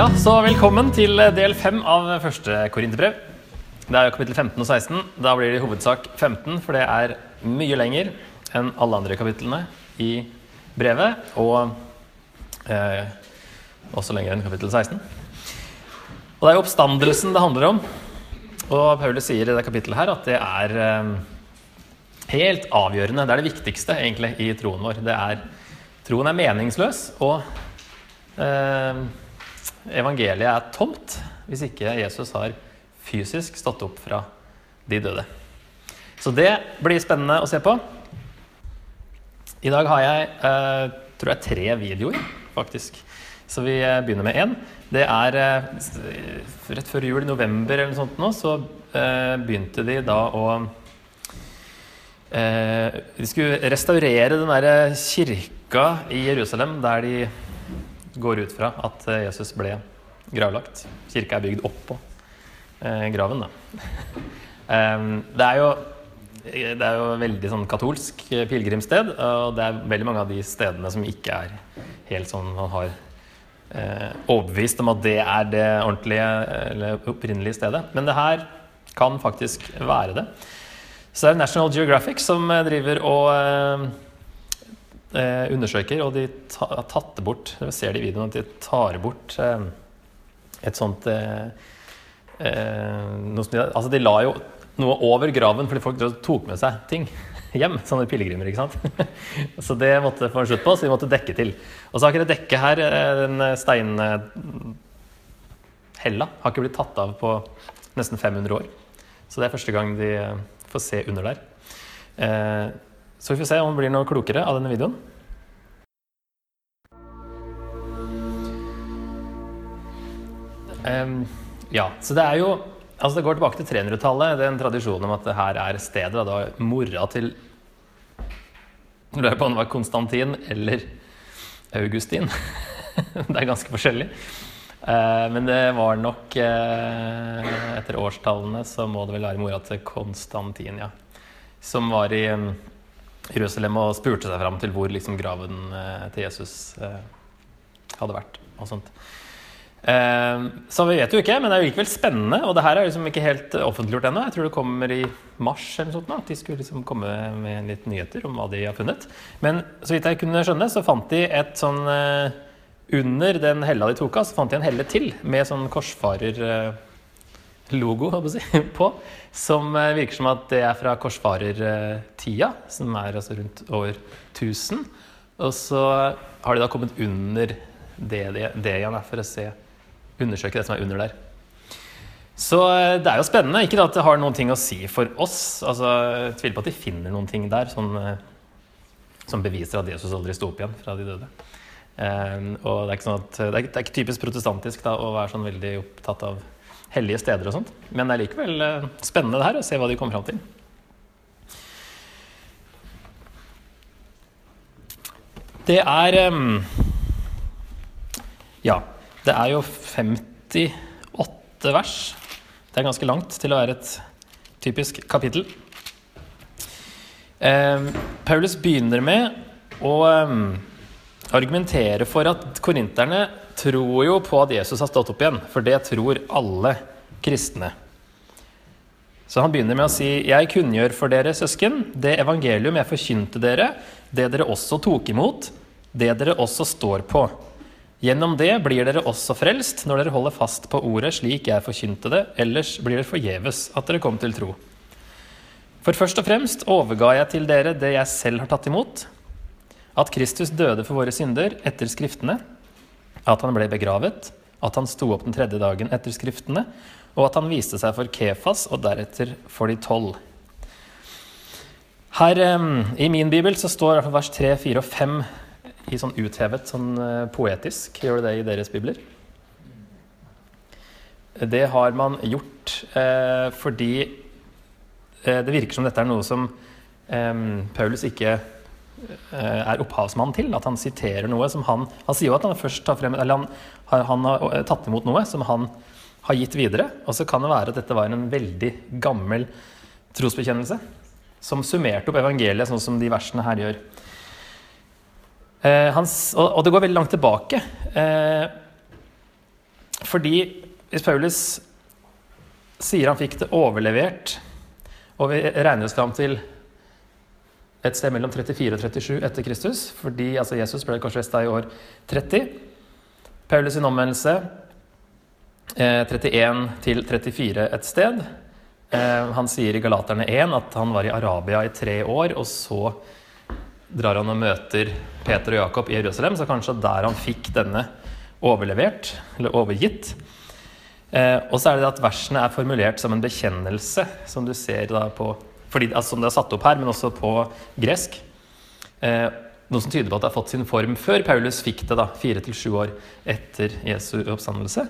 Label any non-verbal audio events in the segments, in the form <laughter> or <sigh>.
Ja, så velkommen til del fem av første korinterbrev. Det er jo kapittel 15 og 16. Da blir det i hovedsak 15, for det er mye lenger enn alle andre kapitlene i brevet. Og eh, også lenger enn kapittel 16. Og det er jo oppstandelsen det handler om. Og Paulus sier i det kapittelet her at det er eh, helt avgjørende. Det er det viktigste egentlig i troen vår. Er, troen er meningsløs, og eh, evangeliet er tomt hvis ikke Jesus har fysisk stått opp fra de døde. Så det blir spennende å se på. I dag har jeg eh, tror jeg tre videoer, faktisk. Så vi eh, begynner med én. Det er eh, rett før jul, i november eller noe sånt nå, så begynte de da å De skulle restaurere den derre kirka i Jerusalem der de går ut fra at eh, Jesus ble gravlagt. Kirka er bygd oppå eh, graven, da. <laughs> det er jo det er jo veldig sånn katolsk pilegrimssted, og det er veldig mange av de stedene som ikke er helt sånn man har eh, overbevist om at det er det ordentlige eller opprinnelige stedet. Men det her kan faktisk være det. Så det er National Geographic som driver og eh, undersøker, og de har tatt det bort Dere ser det i videoen at de tar bort eh, et sånt eh, de, Altså, de la jo noe over graven fordi folk tok med seg ting <laughs> hjem. Sånne pilegrimer, ikke sant. <laughs> så det måtte få en slutt på, så de måtte dekke til. Og så har ikke det dekket her, den steinhella, har ikke blitt tatt av på nesten 500 år. Så det er første gang de får se under der. Så vi får se om det blir noe klokere av denne videoen. Um, ja, så det er jo Altså Det går tilbake til 300-tallet, det er en tradisjon om at det her er stedet da, mora til Lurer på om det var Konstantin eller Augustin. <laughs> det er ganske forskjellig. Uh, men det var nok uh, Etter årstallene så må det vel være mora til Konstantin, ja. Som var i Jerusalem og spurte seg fram til hvor liksom, graven uh, til Jesus hadde vært. og sånt. Så vi vet jo ikke, men det er jo likevel spennende. Og det her er liksom ikke helt offentliggjort ennå. Jeg tror det kommer i mars eller noe sånt. At de skulle liksom komme med litt nyheter om hva de har funnet. Men så vidt jeg kunne skjønne, så fant de et sånn Under den hella de tok av, så fant de en helle til med sånn korsfarerlogo jeg, på. Som virker som at det er fra korsfarertida, som er altså rundt år 1000. Og så har de da kommet under det, det, det igjen for å se undersøke det som er under der. Så det er jo spennende. Ikke at det har noen ting å si for oss. altså Jeg tviler på at de finner noen ting der sånn, som beviser at Jesus aldri sto opp igjen fra de døde. Um, og det er, ikke sånn at, det er, det er ikke typisk protestantisk da, å være sånn veldig opptatt av hellige steder og sånt. Men det er likevel spennende det her å se hva de kommer fram til. Det er um, Ja. Det er jo 58 vers. Det er ganske langt til å være et typisk kapittel. Eh, Paulus begynner med å eh, argumentere for at korinterne tror jo på at Jesus har stått opp igjen, for det tror alle kristne. Så han begynner med å si, 'Jeg kunngjør for dere, søsken, det evangelium jeg forkynte dere, det dere også tok imot, det dere også står på.' Gjennom det blir dere også frelst når dere holder fast på ordet slik jeg forkynte det, ellers blir det forgjeves at dere kom til tro. For først og fremst overga jeg til dere det jeg selv har tatt imot, at Kristus døde for våre synder etter Skriftene, at han ble begravet, at han sto opp den tredje dagen etter Skriftene, og at han viste seg for Kefas og deretter for de tolv. Her i min bibel så står vers 3, 4 og 5 i sånn uthevet, sånn poetisk. Gjør det det i deres bibler? Det har man gjort eh, fordi eh, det virker som dette er noe som eh, Paulus ikke er opphavsmann til. At han siterer noe som han Han sier jo at han først tar frem Eller han, han har tatt imot noe som han har gitt videre. Og så kan det være at dette var en veldig gammel trosbekjennelse som summerte opp evangeliet, sånn som de versene her gjør. Eh, hans, og, og, det går veldig langt tilbake. Eh, fordi hvis Paulus sier han fikk det overlevert, og vi regner oss fram til et sted mellom 34 og 37 etter Kristus, fordi altså Jesus ble korsfesta i år 30. Paulus' sin omvendelse eh, 31 til 34 et sted. Eh, han sier i Galaterne 1 at han var i Arabia i tre år, og så drar han og møter Peter og Jakob i Jerusalem, så kanskje der han fikk denne overlevert, eller overgitt. Eh, og så er det at versene er formulert som en bekjennelse, som du ser da på fordi, altså, Som det er satt opp her, men også på gresk. Eh, noe som tyder på at det har fått sin form før Paulus fikk det, da, fire til sju år etter Jesu oppstandelse.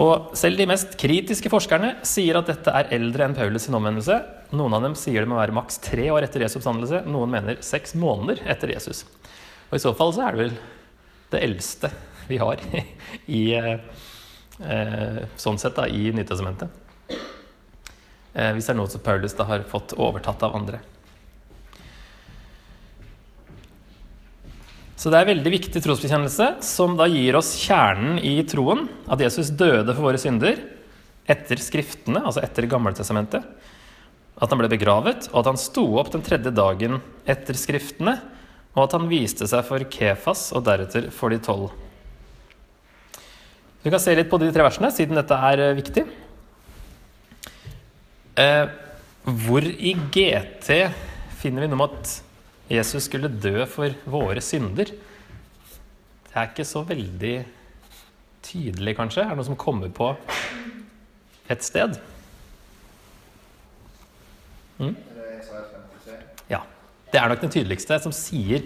Og selv de mest kritiske forskerne sier at dette er eldre enn Paulus' sin omvendelse. Noen av dem sier det må være maks tre år etter Jesu oppstandelse. Noen mener seks måneder etter Jesus. Og i så fall så er det vel det eldste vi har <laughs> i, eh, sånn sett da, i Nytestamentet. Eh, hvis det er noe som Paulus da har fått overtatt av andre. Så det er en veldig viktig trosbekjennelse som da gir oss kjernen i troen. At Jesus døde for våre synder etter Skriftene, altså etter Gammeltestamentet. At han ble begravet, og at han sto opp den tredje dagen etter Skriftene. Og at han viste seg for Kefas og deretter for de tolv. Vi kan se litt på de tre versene, siden dette er eh, viktig. Eh, hvor i GT finner vi noe om at Jesus skulle dø for våre synder? Det er ikke så veldig tydelig, kanskje. Er det noe som kommer på et sted? Mm? Ja. Det er nok den tydeligste, som sier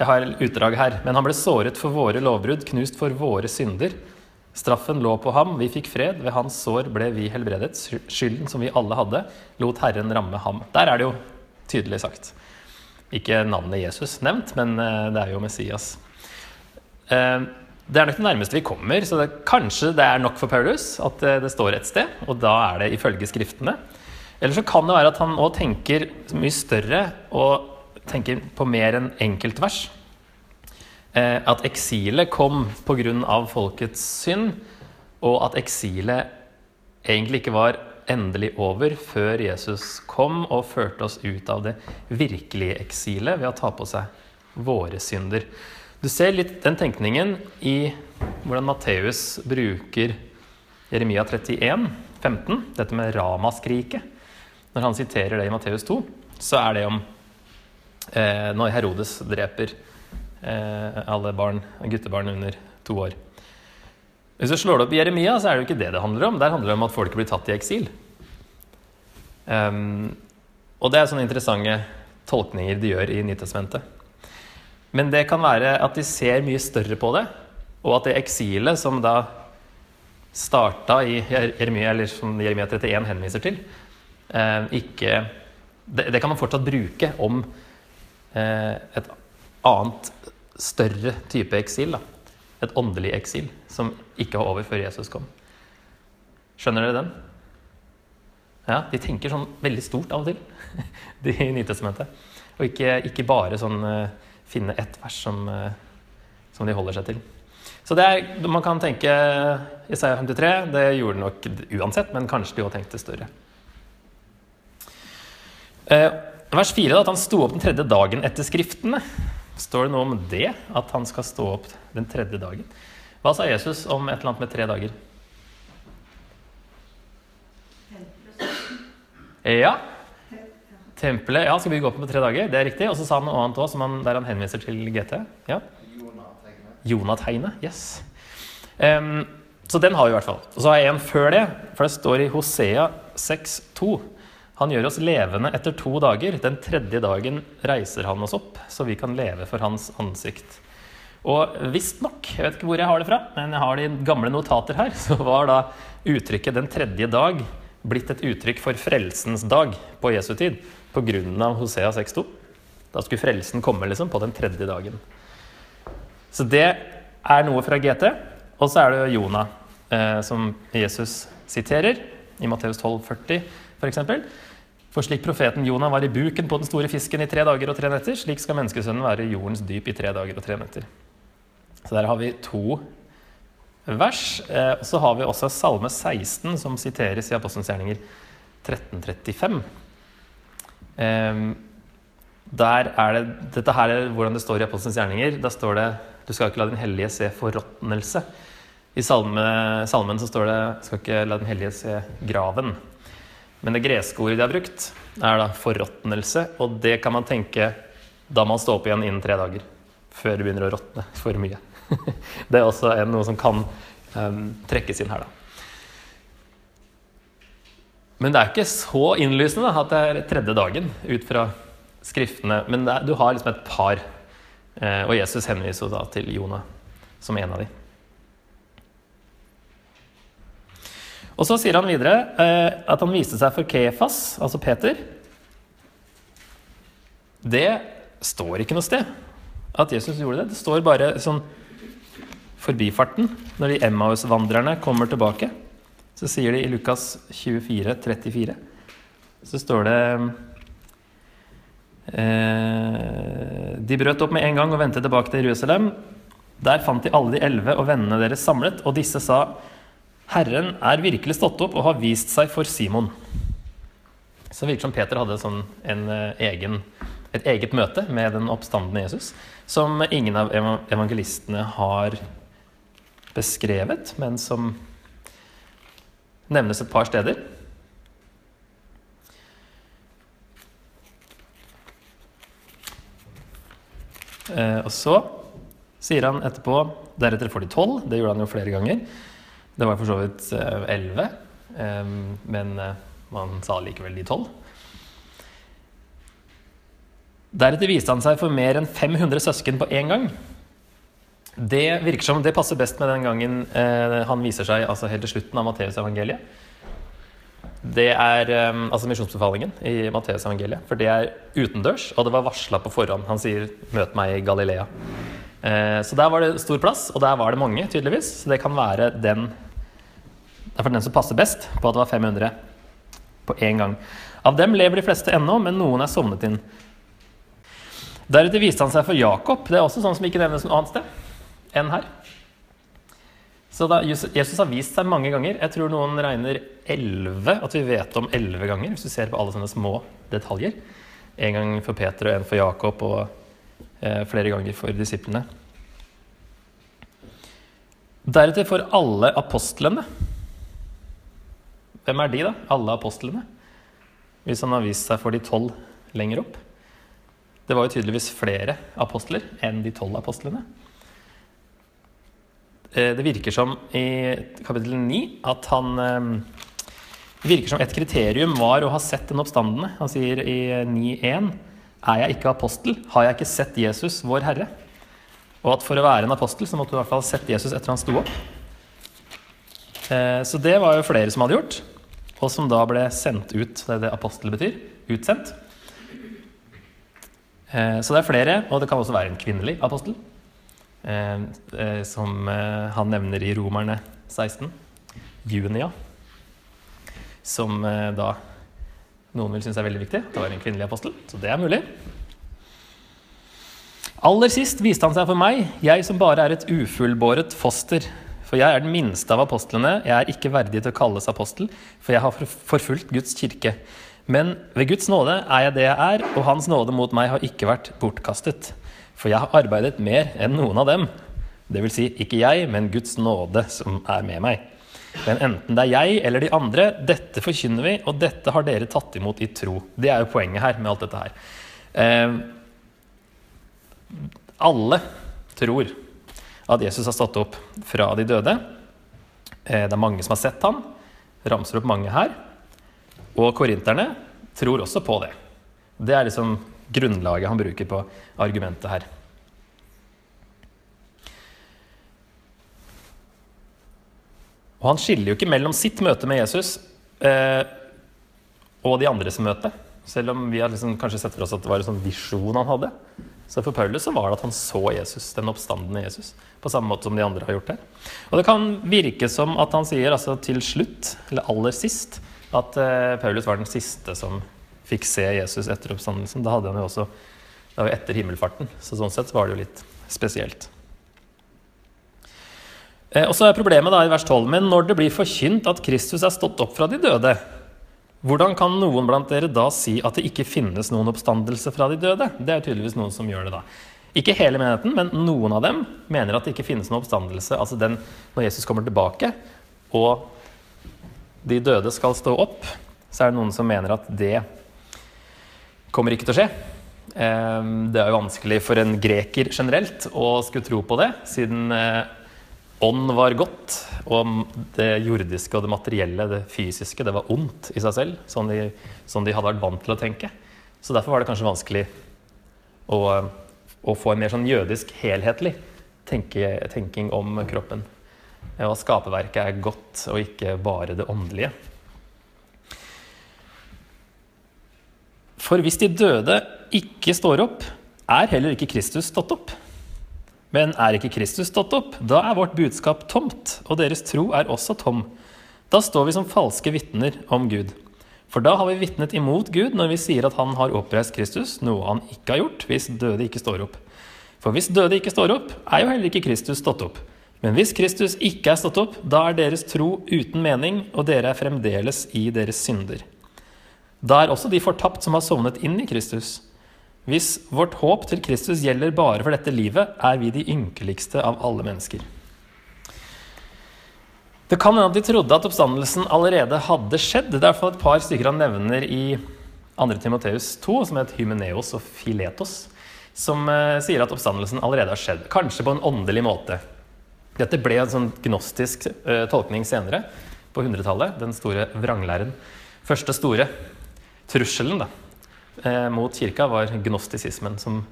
Jeg har utdrag her. Men han ble såret for våre lovbrudd, knust for våre synder. Straffen lå på ham, vi fikk fred. Ved hans sår ble vi helbredet. Skylden som vi alle hadde, lot Herren ramme ham. Der er det jo tydelig sagt. Ikke navnet Jesus nevnt, men eh, det er jo Messias. Eh, det er nok det nærmeste vi kommer, så det, kanskje det er nok for Paulus at det, det står et sted, og da er det ifølge Skriftene. Eller så kan det være at han òg tenker mye større og tenker på mer enn enkeltvers. Eh, at eksilet kom pga. folkets synd, og at eksilet egentlig ikke var endelig over før Jesus kom og førte oss ut av det virkelige eksilet ved å ta på seg våre synder. Du ser litt den tenkningen i hvordan Matteus bruker Jeremia 31, 15, dette med ramaskriket. Når han siterer det i Matteus 2, så er det om eh, når Herodes dreper eh, alle barn, guttebarn under to år. Hvis du slår det opp i Jeremia, så er det jo ikke det det handler om. Der handler det om at folk blir tatt i eksil. Um, og det er sånne interessante tolkninger de gjør i Nytestamentet. Men det kan være at de ser mye større på det, og at det eksilet som da starta i Jeremia, eller som Jeremia 31 henviser til, eh, ikke det, det, kan man fortsatt bruke om eh, et annet større type eksil. Da. Et åndelig eksil som ikke var over før Jesus kom. Skjønner dere den? Ja, De tenker sånn veldig stort av og til, <laughs> de i Nytestamentet. Og ikke, ikke bare sånn uh, finne ett vers som, uh, som, de holder seg til. Så det er, man kan tenke Isaiah 53, det gjorde de nok uansett, men kanskje de òg tenkte større. Uh, vers 4, da, at han sto opp den tredje dagen etter Skriftene. Står det noe om det? At han skal stå opp den tredje dagen? Hva sa Jesus om et eller annet med tre dager? Ja. Tempelet ja, skal bygge opp på tre dager. Det er riktig. Og så sa han noe annet òg, der han henviser til GT. Ja. Jonategnet. Yes. Um, så den har vi i hvert fall. Og så har jeg en før det, for det står i Hosea 6,2. Han gjør oss levende etter to dager. Den tredje dagen reiser han oss opp, så vi kan leve for hans ansikt. Og visstnok, jeg vet ikke hvor jeg har det fra, men jeg har de gamle notater her, så var da uttrykket 'den tredje dag' blitt et uttrykk for frelsens dag på Jesu tid pga. Hosea 6,2. Da skulle frelsen komme liksom på den tredje dagen. Så det er noe fra GT. Og så er det Jonah, eh, som Jesus siterer i Matteus 12,40 f.eks. For slik profeten Jonah var i buken på den store fisken i tre dager og tre netter, slik skal menneskesønnen være i jordens dyp i tre dager og tre netter. Så der har vi to vers. Eh, og så har vi også Salme 16, som siteres i Apostelens gjerninger 1335. Eh, der er det, Dette her er hvordan det står i Apostelens gjerninger. Da står det du skal ikke la din hellige se forråtnelse. I salme, salmen så står det skal ikke la den hellige se graven. Men det greske ordet de har brukt, er da forråtnelse. Og det kan man tenke da man står opp igjen innen tre dager. Før det begynner å råtne for mye. <laughs> Det er også noe som kan um, trekkes inn her, da. Men det er ikke så innlysende da, at det er tredje dagen ut fra skriftene. Men er, du har liksom et par. Eh, og Jesus henviser da til Jonah som en av de. Og så sier han videre eh, at han viste seg for Kefas, altså Peter. Det står ikke noe sted at Jesus gjorde det. Det står bare sånn forbifarten, når de Emmaus-vandrerne kommer tilbake, så sier de i Lukas 24, 34, så står det eh, De brøt opp med en gang og vendte tilbake til Jerusalem. Der fant de alle de elleve og vennene deres samlet, og disse sa Herren er virkelig stått opp og har vist seg for Simon. Så det virker som Peter hadde sånn en eh, egen, et eget møte med den oppstandende Jesus, som ingen av evangelistene har beskrevet, men som nevnes et par steder. Eh, og så sier han etterpå Deretter får de tolv. Det gjorde han jo flere ganger. Det var for så vidt eh, elleve, eh, men eh, man sa likevel de tolv. Deretter viste han seg for mer enn 500 søsken på én gang. Det virker som det passer best med den gangen han viser seg altså helt til slutten av Matteusevangeliet. Det er altså misjonsbefalingen i Matteusevangeliet. For det er utendørs, og det var varsla på forhånd. Han sier 'møt meg i Galilea'. Så der var det stor plass, og der var det mange, tydeligvis. Så det kan være den Det er for den som passer best på at det var 500 på én gang. Av dem lever de fleste ennå, men noen er sovnet inn. Deretter viste han seg for Jakob. Det er også sånn som ikke nevnes noe annet sted enn her. Så da, Jesus har vist seg mange ganger. Jeg tror noen regner elleve, at vi vet om elleve ganger, hvis du ser på alle sånne små detaljer. En gang for Peter og en for Jakob, og eh, flere ganger for disiplene. Deretter for alle apostlene. Hvem er de, da? Alle apostlene? Hvis han har vist seg for de tolv lenger opp. Det var jo tydeligvis flere apostler enn de tolv apostlene. Eh, det virker som i kapittel 9 at han Det virker som et kriterium var å ha sett den oppstandende. Han sier i 9.1.: Er jeg ikke apostel, har jeg ikke sett Jesus, vår Herre. Og at for å være en apostel så måtte du i hvert fall ha sett Jesus etter han sto opp. Eh, så det var jo flere som hadde gjort, og som da ble sendt ut. Det er det apostel betyr. Utsendt. Så det er flere, og det kan også være en kvinnelig apostel. Eh, eh, som eh, han nevner i Romerne 16. Junia. Som da noen vil synes er veldig viktig. Det var en kvinnelig apostel, så det er mulig. Aller sist viste han seg for meg, jeg som bare er et ufullbåret foster. For jeg er den minste av apostlene, jeg er ikke verdig til å kalles apostel, for jeg har forfulgt Guds kirke. Men ved Guds nåde er jeg det jeg er, og Hans nåde mot meg har ikke vært bortkastet. For jeg har arbeidet mer enn noen av dem. Det vil si, ikke jeg, men Guds nåde som er med meg. Men enten det er jeg eller de andre, dette forkynner vi, og dette har dere tatt imot i tro. Det er jo poenget her med alt dette her. Eh, alle tror at Jesus har stått opp fra de døde. Eh, det er mange som har sett ham. Ramser opp mange her. Og korinterne tror også på det. Det er liksom grunnlaget han bruker på argumentet her. Og han skiller jo ikke mellom sitt møte med Jesus eh, og de andres møte. Selv om vi har liksom kanskje sett for oss at det var en sånn visjon han hadde. Så for Paulus så var det at han så Jesus, den oppstandende Jesus, på samme måte som de andre har gjort det. Og det kan virke som at han sier altså til slutt, eller aller sist, at eh, Paulus var den siste som fikk se Jesus etter oppstandelsen. Da hadde han jo også Det var etter himmelfarten, så sånn sett var det jo litt spesielt. Eh, og så er problemet da i vers 12, men når det blir forkynt at Kristus er stått opp fra de døde, hvordan kan noen blant dere da si at det ikke finnes noen oppstandelse fra de døde? Det er tydeligvis noen som gjør det da. Ikke hele menigheten, men noen av dem mener at det ikke finnes noen oppstandelse. Altså den når Jesus kommer tilbake og de døde skal stå opp, så er det noen som mener at det kommer ikke til å skje. Eh, det er jo vanskelig for en greker generelt å skulle tro på det, siden eh, ånd var godt, og det jordiske og det materielle, det fysiske, det var ondt i seg selv, sånn de, sånn de hadde vært vant til å tenke. Så derfor var det kanskje vanskelig å, å få en mer sånn jødisk, helhetlig tenke, tenking om kroppen. Og skaperverket er godt, og ikke bare det åndelige. For hvis de døde ikke står opp, er heller ikke Kristus stått opp. Men er ikke Kristus stått opp? Da er vårt budskap tomt, og deres tro er også tom. Da står vi som falske vitner om Gud. For da har vi vitnet imot Gud når vi sier at han har oppreist Kristus, noe han ikke har gjort hvis døde ikke står opp. For hvis døde ikke står opp, er jo heller ikke Kristus stått opp. Men hvis Kristus ikke er stått opp, da er deres tro uten mening, og dere er fremdeles i deres synder. Da er også de fortapt som har sovnet inn i Kristus. Hvis vårt håp til Kristus gjelder bare for dette livet, er vi de ynkeligste av alle mennesker. Det kan hende at de trodde at oppstandelsen allerede hadde skjedd. Det er i et par stykker han nevner i 2. Timoteus 2, som heter Hymeneos og Filetos, som uh, sier at oppstandelsen allerede har skjedd. Kanskje på en åndelig måte. Dette ble en sånn gnostisk uh, tolkning senere, på 100-tallet. Den store vranglæren. Første store trusselen da, eh, mot kirka var gnostisismen, som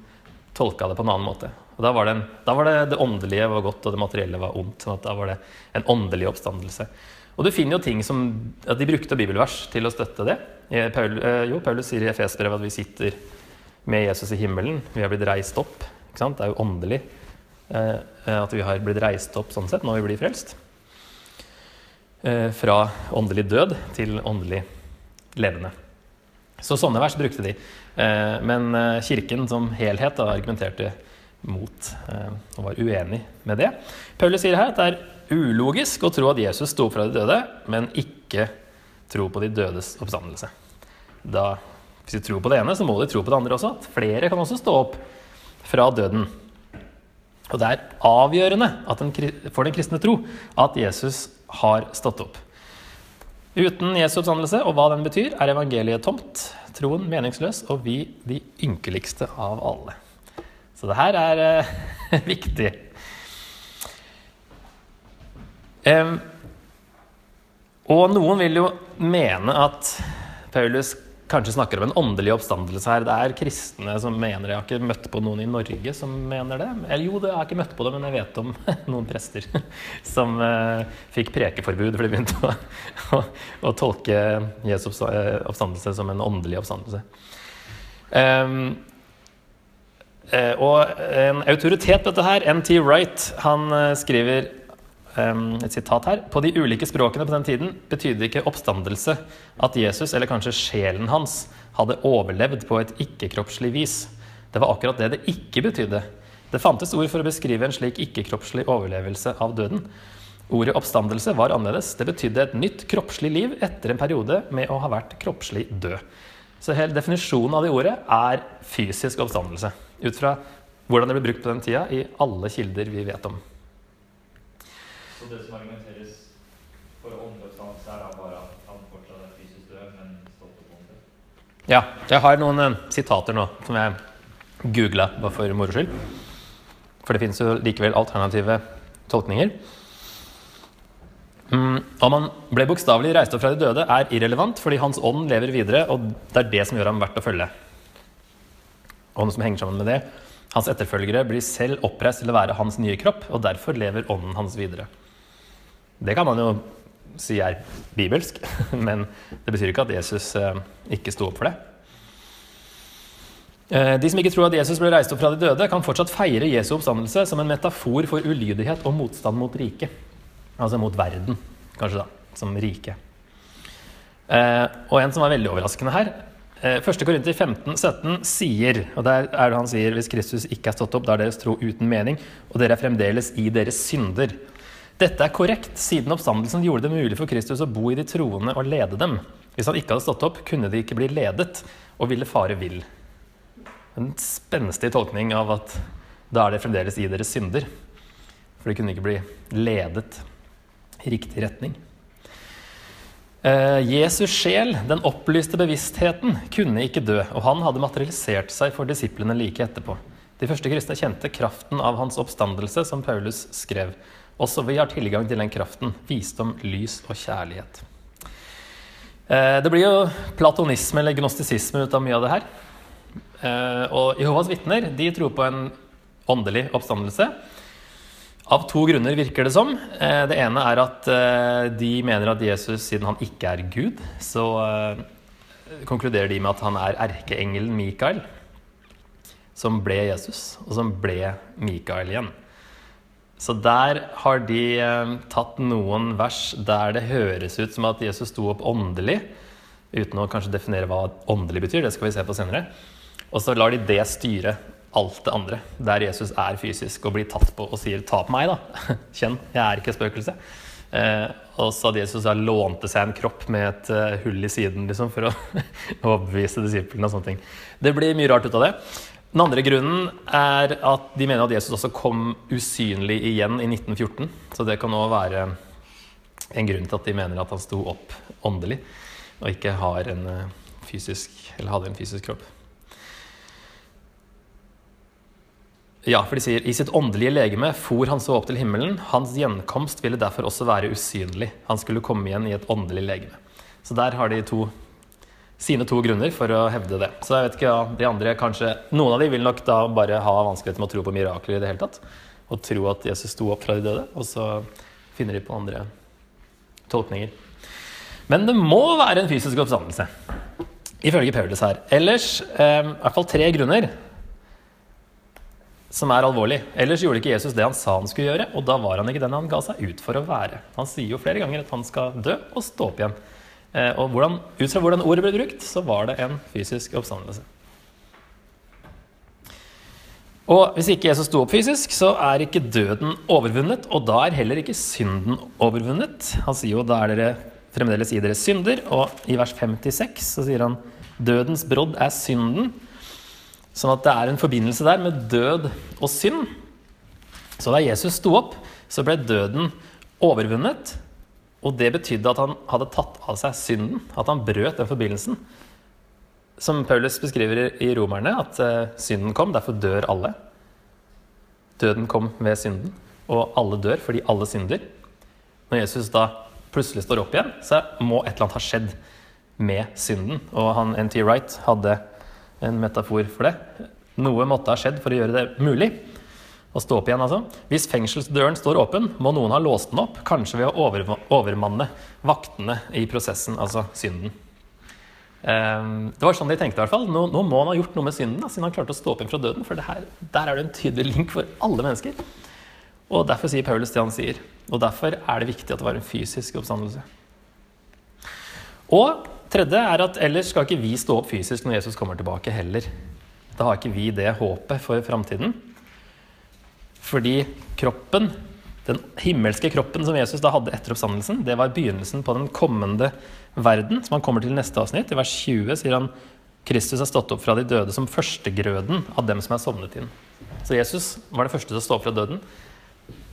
tolka det på en annen måte. Og da var, det, en, da var det, det åndelige var godt, og det materielle var ondt. sånn at Da var det en åndelig oppstandelse. Og du finner jo ting som at De brukte bibelvers til å støtte det. Paul, eh, jo, Paulus sier i Efesbrevet at vi sitter med Jesus i himmelen. Vi har blitt reist opp. Ikke sant? Det er jo åndelig eh, at vi har blitt reist opp sånn sett når vi blir frelst. Eh, fra åndelig død til åndelig levende. Så sånne vers brukte de. Eh, men eh, kirken som helhet da, argumenterte mot eh, og var uenig med det. Paulus sier her at det er ulogisk å tro at Jesus sto fra de døde, men ikke tro på de dødes oppstandelse. Da, hvis de tror på det ene, så må de tro på det andre også. At flere kan også stå opp fra døden. Og det er avgjørende den, for den kristne tro at Jesus har stått opp. Uten Jesu oppstandelse og hva den betyr, er evangeliet tomt, troen meningsløs og vi de ynkeligste av alle. Så det her er uh, <laughs> viktig. Um, og noen vil jo mene at Paulus kanskje snakker om en åndelig oppstandelse her. Det er kristne som mener det. Jeg har ikke møtt på noen i Norge som mener det. Eller jo, jeg har ikke møtt på det, men jeg vet om <laughs> noen prester <laughs> som uh, fikk prekeforbud fordi de begynte å, <laughs> å, å, tolke Jesu oppstandelse som en åndelig oppstandelse. Um, og en autoritet på dette her, NT Wright, han skriver et sitat her. På de ulike språkene på den tiden betydde ikke oppstandelse at Jesus, eller kanskje sjelen hans, hadde overlevd på et ikke-kroppslig vis. Det var akkurat det det ikke betydde. Det fantes ord for å beskrive en slik ikke-kroppslig overlevelse av døden. Ordet oppstandelse var annerledes. Det betydde et nytt kroppslig liv etter en periode med å ha vært kroppslig død. Så hele definisjonen av det ordet er fysisk oppstandelse. Ut fra hvordan det ble brukt på den tida i alle kilder vi vet om. Så det som argumenteres for åndeoppstandelse, er da bare at han fortsatt er fysisk død, men stoppet opp åndelig? Ja. Jeg har noen eh, sitater nå som jeg googla bare for moro skyld. For det finnes jo likevel alternative tolkninger. Mm, om han ble bokstavelig reist opp fra de døde, er irrelevant, fordi hans ånd lever videre, og det er det som gjør ham verdt å følge. Og noe som henger sammen med det, Hans etterfølgere blir selv oppreist til å være hans nye kropp, og derfor lever ånden hans videre. Det kan man jo si er bibelsk, <laughs> men det betyr ikke at Jesus eh, ikke sto opp for det. Eh, de som ikke tror at Jesus ble reist opp fra de døde, kan fortsatt feire Jesu oppstandelse som en metafor for ulydighet og motstand mot riket. Altså mot verden, kanskje, da, som rike. Eh, og en som var veldig overraskende her, 1. Korinter 15, 17 sier, og der er det han sier hvis Kristus ikke er stått opp, da er deres tro uten mening, og dere er fremdeles i deres synder. Dette er korrekt, siden oppstandelsen gjorde det mulig for Kristus å bo i de troende og lede dem. Hvis han ikke hadde stått opp, kunne de ikke bli ledet og ville fare vill. En spenstig tolkning av at da er det fremdeles i deres synder. For de kunne ikke bli ledet i riktig retning. Eh, Jesus sjel, den opplyste bevisstheten, kunne ikke dø, og han hadde materialisert seg for disiplene like etterpå. De første kristne kjente kraften av hans oppstandelse, som Paulus skrev. Også vi har tilgang til den kraften, visdom, lys og kjærlighet. Eh, det blir jo platonisme eller gnostisisme ut av mye av det her. Eh, og Jehovas vitner de tror på en åndelig oppstandelse. Av to grunner, virker det som. Eh, det ene er at de mener at Jesus, siden han ikke er Gud, så konkluderer de med at han er erkeengelen Mikael, som ble Jesus, og som ble Mikael igjen. Så der har de tatt noen vers der det høres ut som at Jesus sto opp åndelig, uten å kanskje definere hva åndelig betyr, det skal vi se på senere. Og så lar de det styre alt det andre, der Jesus er fysisk og blir tatt på og sier 'ta på meg', da. <laughs> Kjenn, jeg er ikke spøkelse. Eh, og så hadde Jesus da lånte seg en kropp med et uh, hull i siden liksom, for å <laughs> overbevise disiplene og sånne ting. Det blir mye rart ut av det. Den andre grunnen er at de mener at Jesus også kom usynlig igjen i 1914. Så det kan òg være en grunn til at de mener at han sto opp åndelig og ikke har en uh, fysisk, eller hadde en fysisk kropp. Ja, for de sier i sitt åndelige legeme for han så opp til himmelen. Hans gjenkomst ville derfor også være usynlig. Han skulle komme igjen i et åndelig legeme. Så der har de to, sine to grunner for å hevde det. Så jeg vet ikke, ja, de andre kanskje, Noen av de vil nok da bare ha vanskeligheter med å tro på mirakler i det hele tatt. Og tro at Jesus sto opp fra de døde. Og så finner de på andre tolkninger. Men det må være en fysisk oppstandelse, ifølge Paulus her. Ellers eh, i hvert fall tre grunner som er alvorlig. Ellers gjorde ikke Jesus det han sa han skulle gjøre, og da var han ikke den han ga seg ut for å være. Han sier jo flere ganger at han skal dø og stå opp igjen. Eh, og hvordan, ut fra hvordan ordet ble brukt, så var det en fysisk oppstandelse. Og hvis ikke Jesus sto opp fysisk, så er ikke døden overvunnet, og da er heller ikke synden overvunnet. Han sier jo da er dere fremdeles i deres synder, og i vers 56 så sier han dødens brodd er synden. Sånn at det er en forbindelse der med død og synd. Så da Jesus sto opp, så ble døden overvunnet. Og det betydde at han hadde tatt av seg synden, at han brøt den forbindelsen. Som Paulus beskriver i Romerne, at uh, synden kom, derfor dør alle. Døden kom ved synden, og alle dør fordi alle synder. Når Jesus da plutselig står opp igjen, så må et eller annet ha skjedd med synden. Og han N.T. Wright hadde en metafor for det. Noe måtte ha skjedd for å gjøre det mulig å stå opp igjen. altså. Hvis fengselsdøren står åpen, må noen ha låst den opp, kanskje ved å overmanne vaktene i prosessen, altså synden. Ehm, det var sånn de tenkte i hvert fall. Nå, nå må han ha gjort noe med synden, da, siden han klarte å stå opp igjen fra døden. For her, der er det en tydelig link for alle mennesker. Og derfor sier Paulus det han sier. Og derfor er det viktig at det var en fysisk oppstandelse. Og Tredje er at ellers skal ikke vi stå opp fysisk når Jesus kommer tilbake heller. Da har ikke vi det håpet for framtiden. Fordi kroppen, den himmelske kroppen som Jesus da hadde etter oppstandelsen, det var begynnelsen på den kommende verden, som han kommer til i neste avsnitt. I vers 20 sier han Kristus er stått opp fra de døde som førstegrøden av dem som er sovnet inn. Så Jesus var det første til å stå opp fra døden.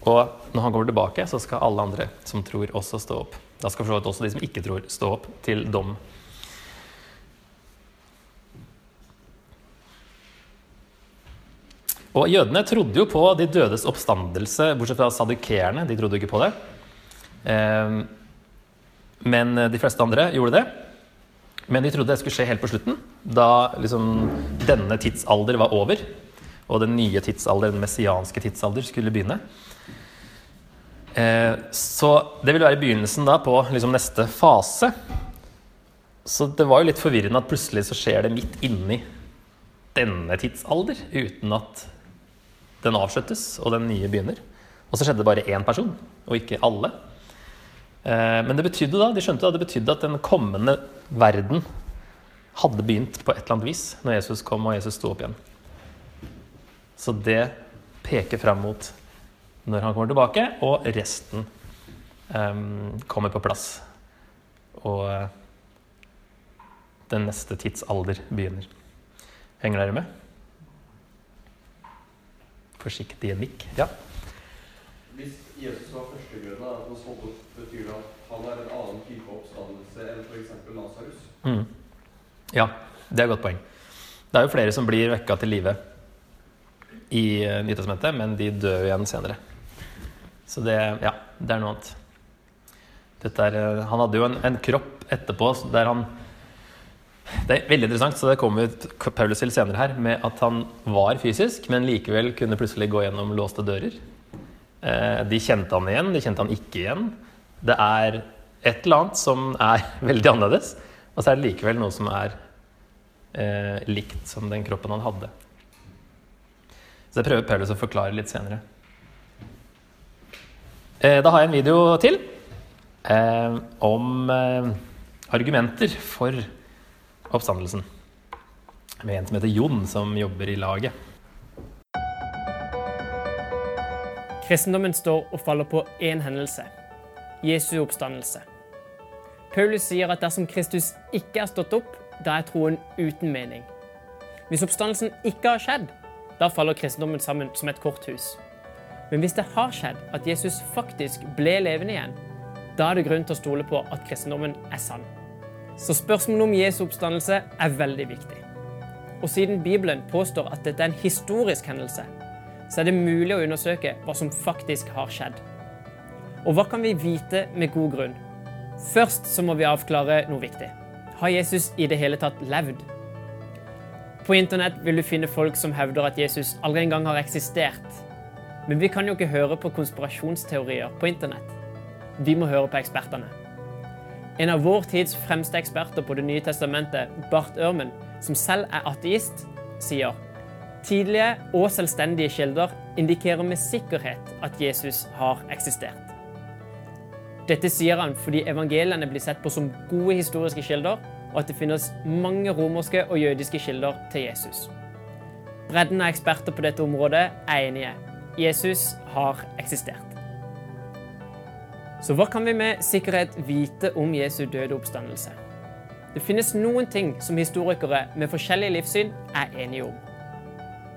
Og når han kommer tilbake, så skal alle andre som tror, også stå opp. Da skal for så også de som ikke tror, stå opp til dom. Og Jødene trodde jo på de dødes oppstandelse, bortsett fra sadukerene. De trodde jo ikke på det. Ehm, men de fleste andre gjorde det. Men de trodde det skulle skje helt på slutten, da liksom denne tidsalder var over. Og den nye tidsalder, den messianske tidsalder, skulle begynne. Eh, så det vil være begynnelsen da på liksom neste fase. Så det var jo litt forvirrende at plutselig så skjer det midt inni denne tidsalder uten at den avsluttes og den nye begynner. Og så skjedde det bare én person, og ikke alle. Eh, men det betydde da, de skjønte da, det betydde at den kommende verden hadde begynt på et eller annet vis når Jesus kom og Jesus sto opp igjen. Så det peker fram mot når han kommer tilbake, og resten um, kommer på plass. Og uh, den neste tidsalder begynner. Henger dere med? Forsiktige nikk. Ja. Hvis Jesus var førstegrønne, hos Holden, betyr det at han er en annen type oppstandelse enn f.eks. Lasarus? Mm. Ja, det er et godt poeng. Det er jo flere som blir vekka til live i uh, Nytestamentet, men de dør igjen senere. Så det, ja, det er noe annet. Er, uh, han hadde jo en, en, kropp etterpå der han Det er veldig interessant, så det kommer Paulus til senere her, med at han var fysisk, men likevel kunne plutselig gå gjennom låste dører. Uh, de kjente han igjen, de kjente han ikke igjen. Det er et eller annet som er <laughs> veldig annerledes, og så er det likevel noe som er eh, likt som den kroppen han hadde. Så det prøver Paulus å forklare litt senere. Eh, da har jeg en video til eh, om eh, argumenter for oppstandelsen. Med en som heter Jon, som jobber i laget. Kristendommen står og faller på én hendelse Jesu oppstandelse. Paulus sier at dersom Kristus ikke er stått opp, da er troen uten mening. Hvis oppstandelsen ikke har skjedd, da faller kristendommen sammen som et korthus. Men hvis det har skjedd at Jesus faktisk ble levende igjen, da er det grunn til å stole på at kristendommen er sann. Så spørsmålet om Jesu oppstandelse er veldig viktig. Og siden Bibelen påstår at dette er en historisk hendelse, så er det mulig å undersøke hva som faktisk har skjedd. Og hva kan vi vite med god grunn? Først så må vi avklare noe viktig. Har Jesus i det hele tatt levd? På internett vil du finne folk som hevder at Jesus aldri engang har eksistert. Men vi kan jo ikke høre på konspirasjonsteorier på internett. Vi må høre på ekspertene. En av vår tids fremste eksperter på Det nye testamentet, Bart Ørmen, som selv er ateist, sier tidlige og selvstendige kilder indikerer med sikkerhet at Jesus har eksistert. Dette sier han fordi evangeliene blir sett på som gode historiske kilder, og at det finnes mange romerske og jødiske kilder til Jesus. Bredden av eksperter på dette området er enige. Jesus har eksistert. Så hva kan vi med sikkerhet vite om Jesu døde oppstandelse? Det finnes noen ting som historikere med forskjellig livssyn er enige om.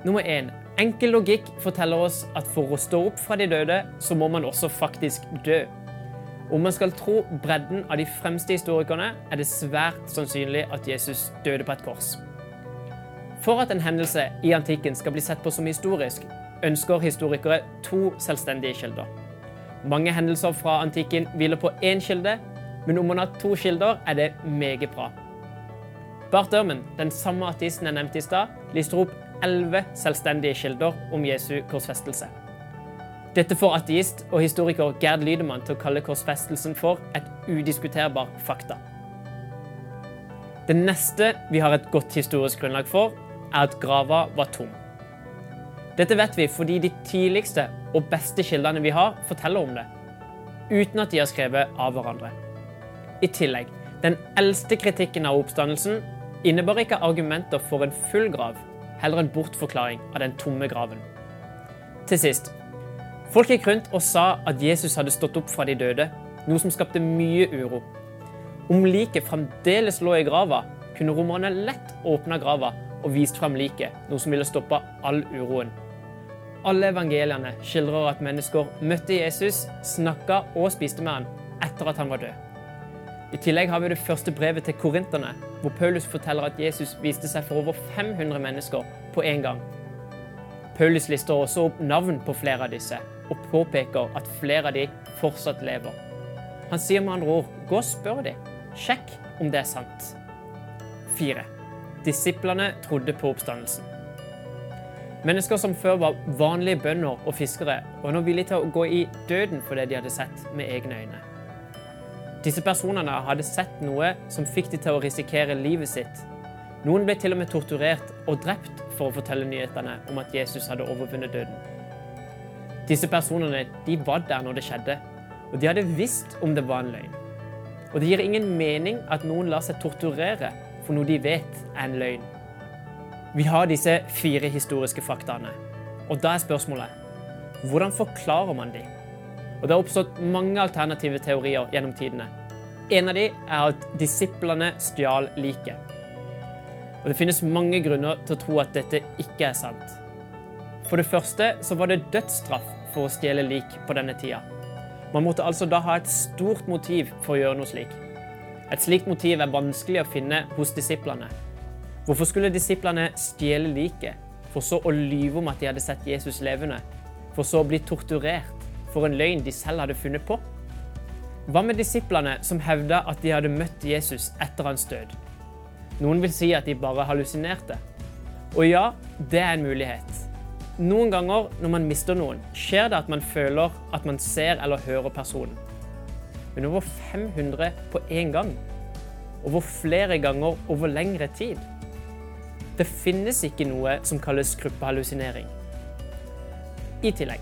Nummer én. Enkel logikk forteller oss at for å stå opp fra de døde, så må man også faktisk dø. Om man skal tro bredden av de fremste historikerne, er det svært sannsynlig at Jesus døde på et kors. For at en hendelse i antikken skal bli sett på som historisk, ønsker historikere to selvstendige kilder. Mange hendelser fra antikken hviler på én kilde, men om man har to kilder, er det meget bra. Bart Ørmen, den samme artisten jeg nevnte i stad, lister opp elleve selvstendige kilder om Jesu korsfestelse. Dette får ateist og historiker Gerd Lydemann til å kalle korsfestelsen for et udiskuterbar fakta. Det neste vi har et godt historisk grunnlag for, er at grava var tom. Dette vet vi fordi de tidligste og beste kildene vi har, forteller om det, uten at de har skrevet av hverandre. I tillegg, den eldste kritikken av oppstandelsen innebar ikke argumenter for en full grav, heller en bortforklaring av den tomme graven. Til sist, Folk gikk rundt og sa at Jesus hadde stått opp fra de døde, noe som skapte mye uro. Om liket fremdeles lå i grava, kunne romerne lett åpna grava og vist fram liket, noe som ville stoppa all uroen. Alle evangeliene skildrer at mennesker møtte Jesus, snakka og spiste med han etter at han var død. I tillegg har vi det første brevet til korinterne, hvor Paulus forteller at Jesus viste seg for over 500 mennesker på én gang. Paulus lister også opp navn på flere av disse, og påpeker at flere av de fortsatt lever. Han sier med andre ord gå og spør de. Sjekk om det er sant. 4. Disiplene trodde på oppstandelsen. Mennesker som før var vanlige bønder og fiskere, var nå villige til å gå i døden for det de hadde sett med egne øyne. Disse personene hadde sett noe som fikk de til å risikere livet sitt. Noen ble til og med torturert og drept for å fortelle nyhetene om at Jesus hadde overvunnet døden. Disse personene de var der når det skjedde, og de hadde visst om det var en løgn. Og det gir ingen mening at noen lar seg torturere for noe de vet er en løgn. Vi har disse fire historiske faktaene, og da er spørsmålet hvordan forklarer man de? Og Det har oppstått mange alternative teorier gjennom tidene. En av de er at disiplene stjal liket. Og Det finnes mange grunner til å tro at dette ikke er sant. For det første så var det dødsstraff for å stjele lik på denne tida. Man måtte altså da ha et stort motiv for å gjøre noe slik. Et slikt motiv er vanskelig å finne hos disiplene. Hvorfor skulle disiplene stjele liket, for så å lyve om at de hadde sett Jesus levende, for så å bli torturert for en løgn de selv hadde funnet på? Hva med disiplene som hevda at de hadde møtt Jesus etter hans død? Noen vil si at de bare hallusinerte. Og ja, det er en mulighet. Noen ganger når man mister noen, skjer det at man føler at man ser eller hører personen. Men over 500 på én gang. Over flere ganger over lengre tid. Det finnes ikke noe som kalles gruppehallusinering. I tillegg,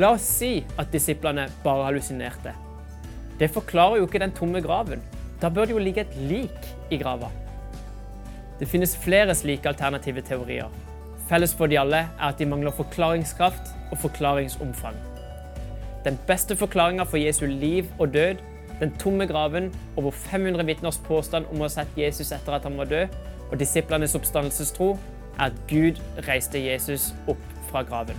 la oss si at disiplene bare hallusinerte. Det forklarer jo ikke den tomme graven. Da bør det jo ligge et lik i grava. Det finnes flere slike alternative teorier. Felles for de alle er at de mangler forklaringskraft og forklaringsomfang. Den beste forklaringa for Jesu liv og død, den tomme graven, over 500 vitners påstand om å ha sett Jesus etter at han var død, og disiplenes oppstandelsestro, er at Gud reiste Jesus opp fra graven.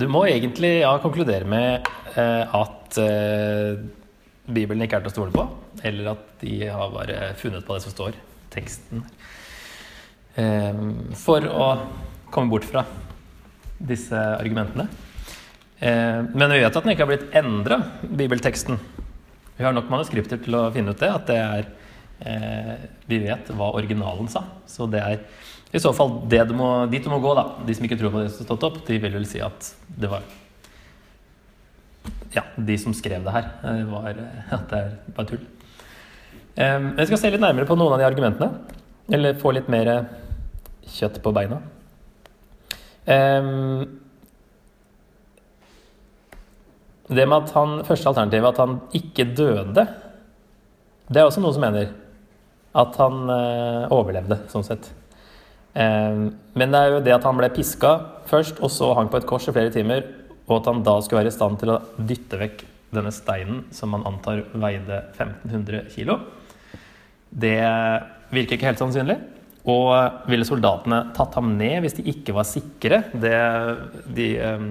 Du må egentlig ja, konkludere med eh, at eh, Bibelen ikke er til å stole på, eller at de har bare funnet på det som står teksten. Eh, for å komme bort fra disse argumentene. Eh, men vi vet at den ikke har blitt endra, bibelteksten. Vi har nok manuskripter til å finne ut det, at det er eh, Vi vet hva originalen sa. Så det er i så fall det du må, dit du må gå, da. De som ikke tror på det som har stått opp, de vil vel si at det var Ja, de som skrev det her, eh, var at det er bare tull. Jeg skal se litt nærmere på noen av de argumentene. Eller få litt mer kjøtt på beina. Um, det med at han, første alternativet, at han ikke døde, det er også noe som mener at han uh, overlevde, sånn sett. Um, men det er jo det at han ble piska først, og så hang på et kors i flere timer, og at han da skulle være i stand til å dytte vekk denne steinen som man antar veide 1500 kilo, det virker ikke helt sannsynlig. Og ville soldatene tatt ham ned hvis de ikke var sikre? Det, de um,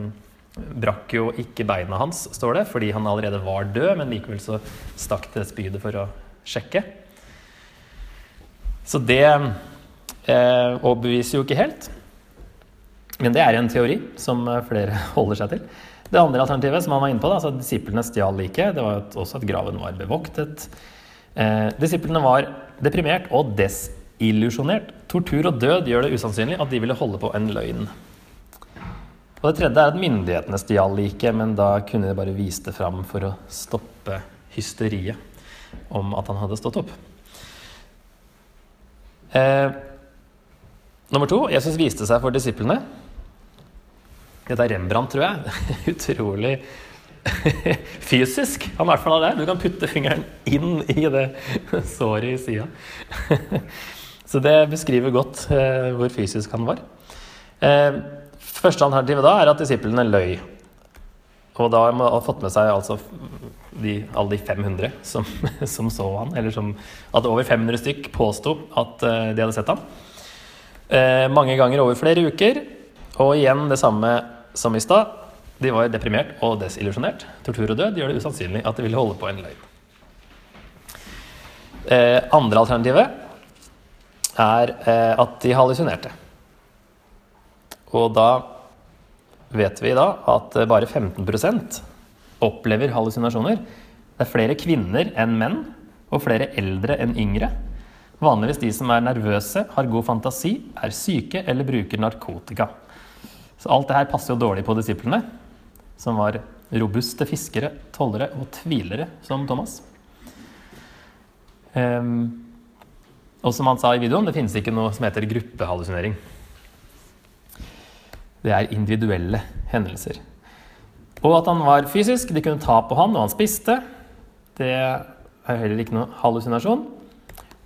brakk jo ikke beina hans, står det, fordi han allerede var død, men likevel så stakk det spydet for å sjekke. Så det eh, overbeviser jo ikke helt. Men det er en teori som flere <laughs> holder seg til. Det andre alternativet som han var inne på, da, altså disiplene stjal liket, det var også at graven var bevoktet. Eh, disiplene var deprimert og desillusjonert illusjonert. Tortur og død gjør det usannsynlig at de ville holde på en løgn. Og Det tredje er at myndighetene stjal liket, men da kunne de bare vise det fram for å stoppe hysteriet om at han hadde stått opp. Eh, nummer to Jesus viste seg for disiplene. Dette er Rembrandt, tror jeg. <laughs> Utrolig <laughs> fysisk. Han i hvert fall har det. Du kan putte fingeren inn i det <laughs> såret i sida. Så det beskriver godt eh, hvor fysisk han var. Eh, første alternativet da er at disiplene løy. Og da har man fått med seg altså de, alle de 500 som, <laughs> som, så han, eller som at over 500 stykk påsto at eh, de hadde sett ham. Eh, mange ganger over flere uker. Og igjen det samme som i stad. De var deprimert og desillusjonert. Tortur og død gjør det usannsynlig at de ville holde på en løgn. Eh, andre alternativet er eh, at de hallusinerte. Og da vet vi da at eh, bare 15 opplever hallusinasjoner. Det er flere kvinner enn menn, og flere eldre enn yngre. Vanligvis de som er nervøse, har god fantasi, er syke eller bruker narkotika. Så alt det her passer jo dårlig på disiplene, som var robuste fiskere, tollere og tvilere, som Thomas. Um, og som han sa i videoen, det finnes ikke noe som heter gruppehallusinering. Det er individuelle hendelser. Og at han var fysisk, de kunne ta på han når han spiste, det er heller ikke noe hallusinasjon.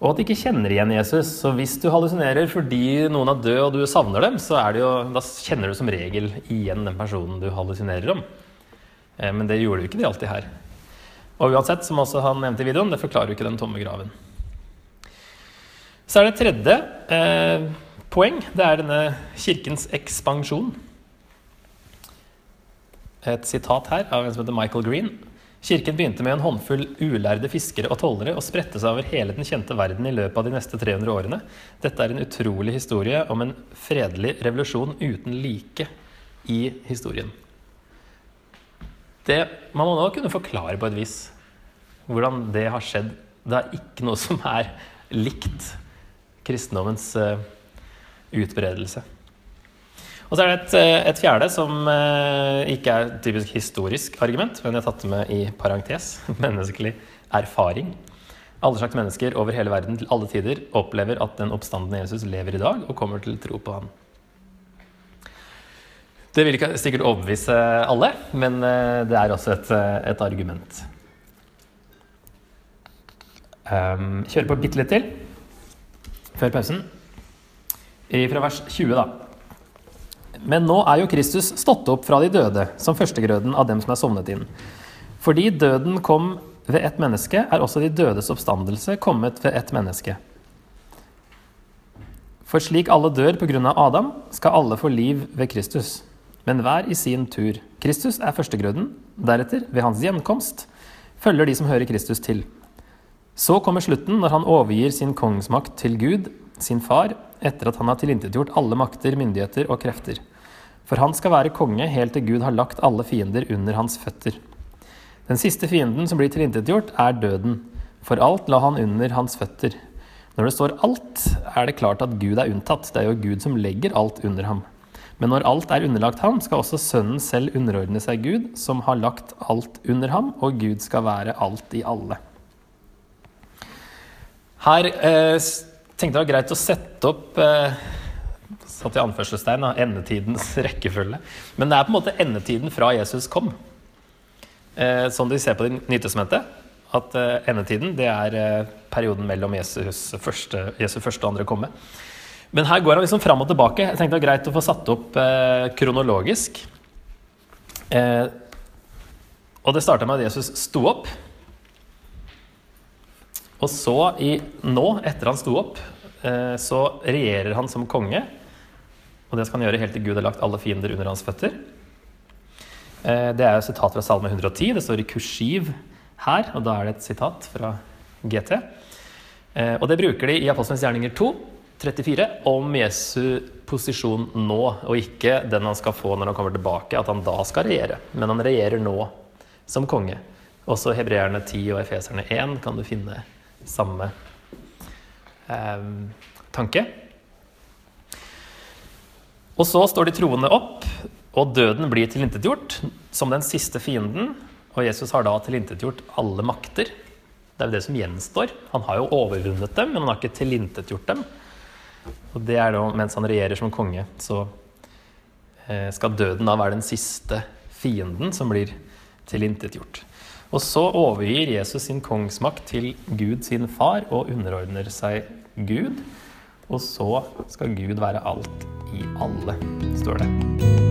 Og at de ikke kjenner igjen Jesus. Så hvis du hallusinerer fordi noen er død og du savner dem, så er det jo, da kjenner du som regel igjen den personen du hallusinerer om. Eh, Men det gjorde jo ikke de alltid her. Og uansett, som også han nevnte i videoen, det forklarer jo ikke den tomme graven. Så er det tredje eh, poeng. Det er denne kirkens ekspansjon. Et sitat her av en som heter Michael Green. Kirken begynte med en håndfull ulærde fiskere og tollere og spredte seg over hele den kjente verden i løpet av de neste 300 årene. Dette er en utrolig historie om en fredelig revolusjon uten like i historien. Det, man må nå kunne forklare på et vis hvordan det har skjedd. Det er ikke noe som er likt kristendommens eh, utbredelse. Og så er det et, eh, et fjerde som eh, ikke er et typisk historisk argument, men jeg har tatt det med i parentes. <laughs> Menneskelig erfaring. Alle slags mennesker over hele verden til alle tider opplever at den oppstandende Jesus lever i dag og kommer til tro på ham. Det vil ikke sikkert overbevise alle, men det er også et, et argument. Um, kjøre på bitte litt til før pausen. Fra vers 20, da. Men nå er jo Kristus stått opp fra de døde, som førstegrøden av dem som er sovnet inn. Fordi døden kom ved ett menneske, er også de dødes oppstandelse kommet ved ett menneske. For slik alle dør av Adam, skal alle få liv ved Kristus. Men hver i sin tur. Kristus er førstegrøden, deretter, ved hans gjenkomst, følger de som hører Kristus til. Så kommer slutten når han overgir sin kongsmakt til Gud, sin far, etter at han har tilintetgjort alle makter, myndigheter og krefter. For han skal være konge helt til Gud har lagt alle fiender under hans føtter. Den siste fienden som blir tilintetgjort, er døden. For alt la han under hans føtter. Når det står alt, er det klart at Gud er unntatt. Det er jo Gud som legger alt under ham. Men når alt er underlagt ham, skal også Sønnen selv underordne seg Gud, som har lagt alt under ham, og Gud skal være alt i alle. Her eh, tenkte jeg det var greit å sette opp eh, satt i anførselstegn, da, endetidens <laughs> rekkefølge. Men det er på en måte endetiden fra Jesus kom. Eh, som de ser på det Nytestamentet, at eh, endetiden det er eh, perioden mellom Jesus første, Jesu første og andre komme. Men her går han liksom fram og tilbake. Jeg tenkte det var greit å få satt opp eh, kronologisk. Eh, og det starta med at Jesus sto opp. Og så, i, nå, etter han sto opp, eh, så regjerer han som konge. Og det skal han gjøre helt til Gud har lagt alle fiender under hans føtter. Eh, det er et sitat fra Salme 110. Det står i kursiv her, og da er det et sitat fra GT. Eh, og det bruker de i Apostlenes gjerninger 2, 34, om Jesu posisjon nå, og ikke den han skal få når han kommer tilbake, at han da skal regjere. Men han regjerer nå som konge. Også hebreerne 10 og efeserne 1 kan du finne samme eh, tanke. Og så står de troende opp, og døden blir tilintetgjort som den siste fienden. Og Jesus har da tilintetgjort alle makter. Det er jo det som gjenstår. Han har jo overvunnet dem, men han har ikke tilintetgjort dem. Og det er da mens han regjerer som konge, så eh, skal døden da være den siste fienden som blir tilintetgjort. Og så overgir Jesus sin kongsmakt til Gud sin far og underordner seg Gud. Og så skal Gud være alt i alle, står det.